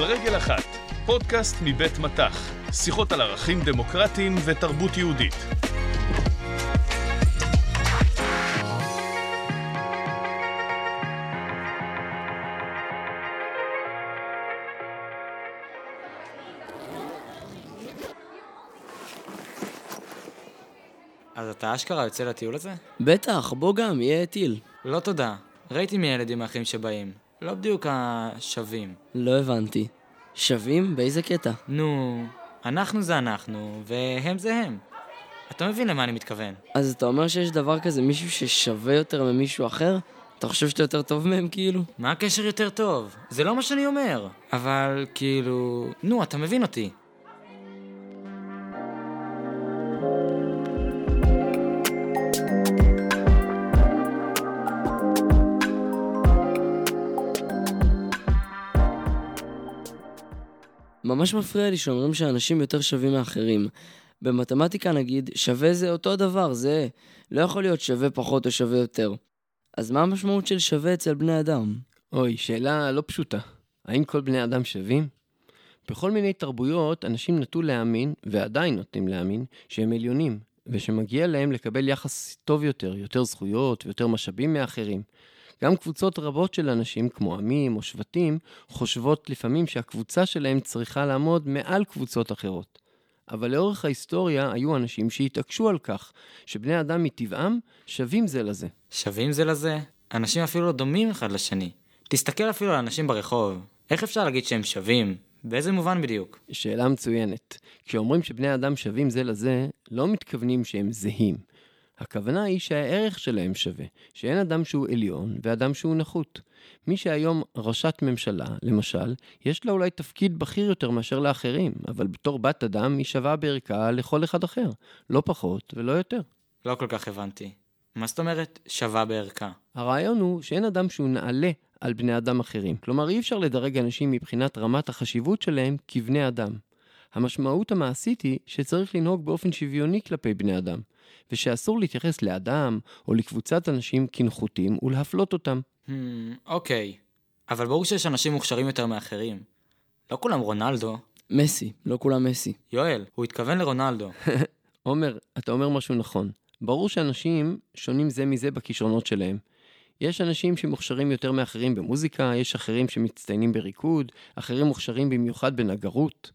על רגל אחת, פודקאסט מבית מטח, שיחות על ערכים דמוקרטיים ותרבות יהודית. אז אתה אשכרה יוצא לטיול הזה? בטח, בוא גם, יהיה טיל. לא תודה. ראיתי מי הילדים האחרים שבאים. לא בדיוק השווים. לא הבנתי. שווים? באיזה קטע? נו, אנחנו זה אנחנו, והם זה הם. אתה מבין למה אני מתכוון. אז אתה אומר שיש דבר כזה מישהו ששווה יותר ממישהו אחר? אתה חושב שאתה יותר טוב מהם כאילו? מה הקשר יותר טוב? זה לא מה שאני אומר. אבל כאילו... נו, אתה מבין אותי. ממש מפריע לי שאומרים שאנשים יותר שווים מאחרים. במתמטיקה נגיד, שווה זה אותו דבר, זה לא יכול להיות שווה פחות או שווה יותר. אז מה המשמעות של שווה אצל בני אדם? אוי, שאלה לא פשוטה. האם כל בני אדם שווים? בכל מיני תרבויות אנשים נטו להאמין, ועדיין נוטים להאמין, שהם עליונים, ושמגיע להם לקבל יחס טוב יותר, יותר זכויות ויותר משאבים מאחרים. גם קבוצות רבות של אנשים, כמו עמים או שבטים, חושבות לפעמים שהקבוצה שלהם צריכה לעמוד מעל קבוצות אחרות. אבל לאורך ההיסטוריה היו אנשים שהתעקשו על כך, שבני אדם מטבעם שווים זה לזה. שווים זה לזה? אנשים אפילו לא דומים אחד לשני. תסתכל אפילו על אנשים ברחוב. איך אפשר להגיד שהם שווים? באיזה מובן בדיוק? שאלה מצוינת. כשאומרים שבני אדם שווים זה לזה, לא מתכוונים שהם זהים. הכוונה היא שהערך שלהם שווה, שאין אדם שהוא עליון ואדם שהוא נחות. מי שהיום ראשת ממשלה, למשל, יש לה אולי תפקיד בכיר יותר מאשר לאחרים, אבל בתור בת אדם היא שווה בערכה לכל אחד אחר, לא פחות ולא יותר. לא כל כך הבנתי. מה זאת אומרת שווה בערכה? הרעיון הוא שאין אדם שהוא נעלה על בני אדם אחרים. כלומר, אי אפשר לדרג אנשים מבחינת רמת החשיבות שלהם כבני אדם. המשמעות המעשית היא שצריך לנהוג באופן שוויוני כלפי בני אדם, ושאסור להתייחס לאדם או לקבוצת אנשים כנחותים ולהפלות אותם. Hmm, אוקיי. אבל ברור שיש אנשים מוכשרים יותר מאחרים. לא כולם רונלדו. מסי, לא כולם מסי. יואל, הוא התכוון לרונלדו. עומר, אתה אומר משהו נכון. ברור שאנשים שונים זה מזה בכישרונות שלהם. יש אנשים שמוכשרים יותר מאחרים במוזיקה, יש אחרים שמצטיינים בריקוד, אחרים מוכשרים במיוחד בנגרות.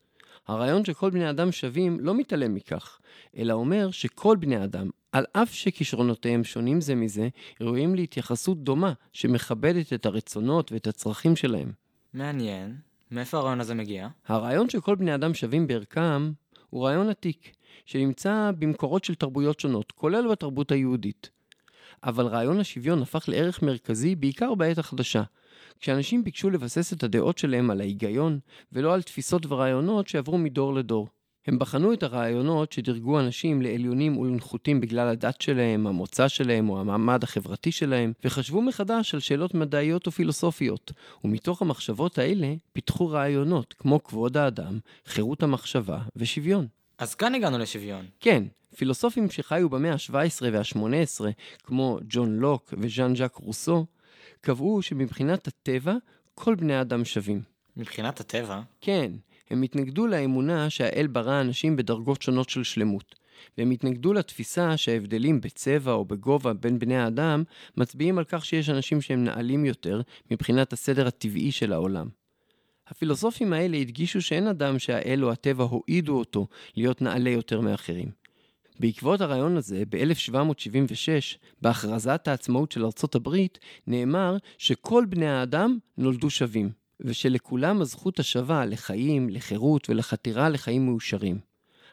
הרעיון שכל בני אדם שווים לא מתעלם מכך, אלא אומר שכל בני אדם, על אף שכישרונותיהם שונים זה מזה, ראויים להתייחסות דומה, שמכבדת את הרצונות ואת הצרכים שלהם. מעניין. מאיפה הרעיון הזה מגיע? הרעיון שכל בני אדם שווים בערכם הוא רעיון עתיק, שנמצא במקורות של תרבויות שונות, כולל בתרבות היהודית. אבל רעיון השוויון הפך לערך מרכזי בעיקר בעת החדשה, כשאנשים ביקשו לבסס את הדעות שלהם על ההיגיון, ולא על תפיסות ורעיונות שעברו מדור לדור. הם בחנו את הרעיונות שדירגו אנשים לעליונים ולנחותים בגלל הדת שלהם, המוצא שלהם או המעמד החברתי שלהם, וחשבו מחדש על שאלות מדעיות ופילוסופיות, ומתוך המחשבות האלה פיתחו רעיונות כמו כבוד האדם, חירות המחשבה ושוויון. אז כאן הגענו לשוויון. כן, פילוסופים שחיו במאה ה-17 וה-18, כמו ג'ון לוק וז'אן ז'אק רוסו, קבעו שמבחינת הטבע, כל בני האדם שווים. מבחינת הטבע? כן, הם התנגדו לאמונה שהאל ברא אנשים בדרגות שונות של שלמות. והם התנגדו לתפיסה שההבדלים בצבע או בגובה בין בני האדם מצביעים על כך שיש אנשים שהם נעלים יותר מבחינת הסדר הטבעי של העולם. הפילוסופים האלה הדגישו שאין אדם שהאל או הטבע הועידו אותו להיות נעלה יותר מאחרים. בעקבות הרעיון הזה, ב-1776, בהכרזת העצמאות של ארצות הברית, נאמר שכל בני האדם נולדו שווים, ושלכולם הזכות השווה לחיים, לחירות ולחתירה לחיים מאושרים.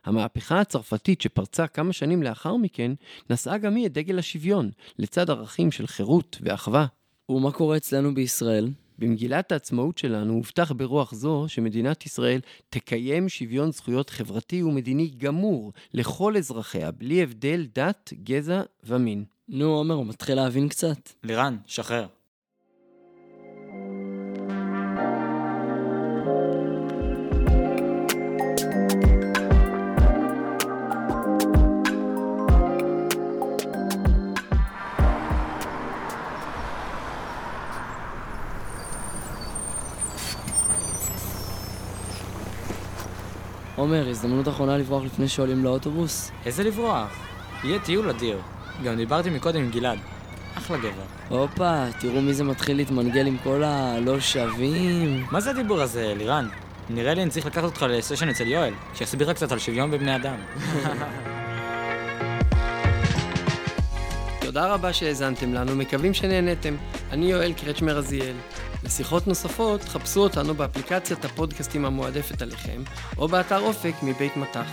המהפכה הצרפתית שפרצה כמה שנים לאחר מכן, נשאה גם היא את דגל השוויון, לצד ערכים של חירות ואחווה. ומה קורה אצלנו בישראל? במגילת העצמאות שלנו הובטח ברוח זו שמדינת ישראל תקיים שוויון זכויות חברתי ומדיני גמור לכל אזרחיה, בלי הבדל דת, גזע ומין. נו, עומר, הוא מתחיל להבין קצת. לירן, שחרר. עומר, הזדמנות אחרונה לברוח לפני שעולים לאוטובוס? איזה לברוח? יהיה טיול אדיר. גם דיברתי מקודם עם גלעד. אחלה גבר. הופה, תראו מי זה מתחיל להתמנגל עם כל הלא שווים. מה זה הדיבור הזה, לירן? נראה לי אני צריך לקחת אותך לסשן אצל יואל, שיסביר לך קצת על שוויון בבני אדם. תודה רבה שהאזנתם לנו, מקווים שנהנתם. אני יואל קרצ'מר רזיאל. לשיחות נוספות, חפשו אותנו באפליקציית הפודקאסטים המועדפת עליכם, או באתר אופק מבית מטח.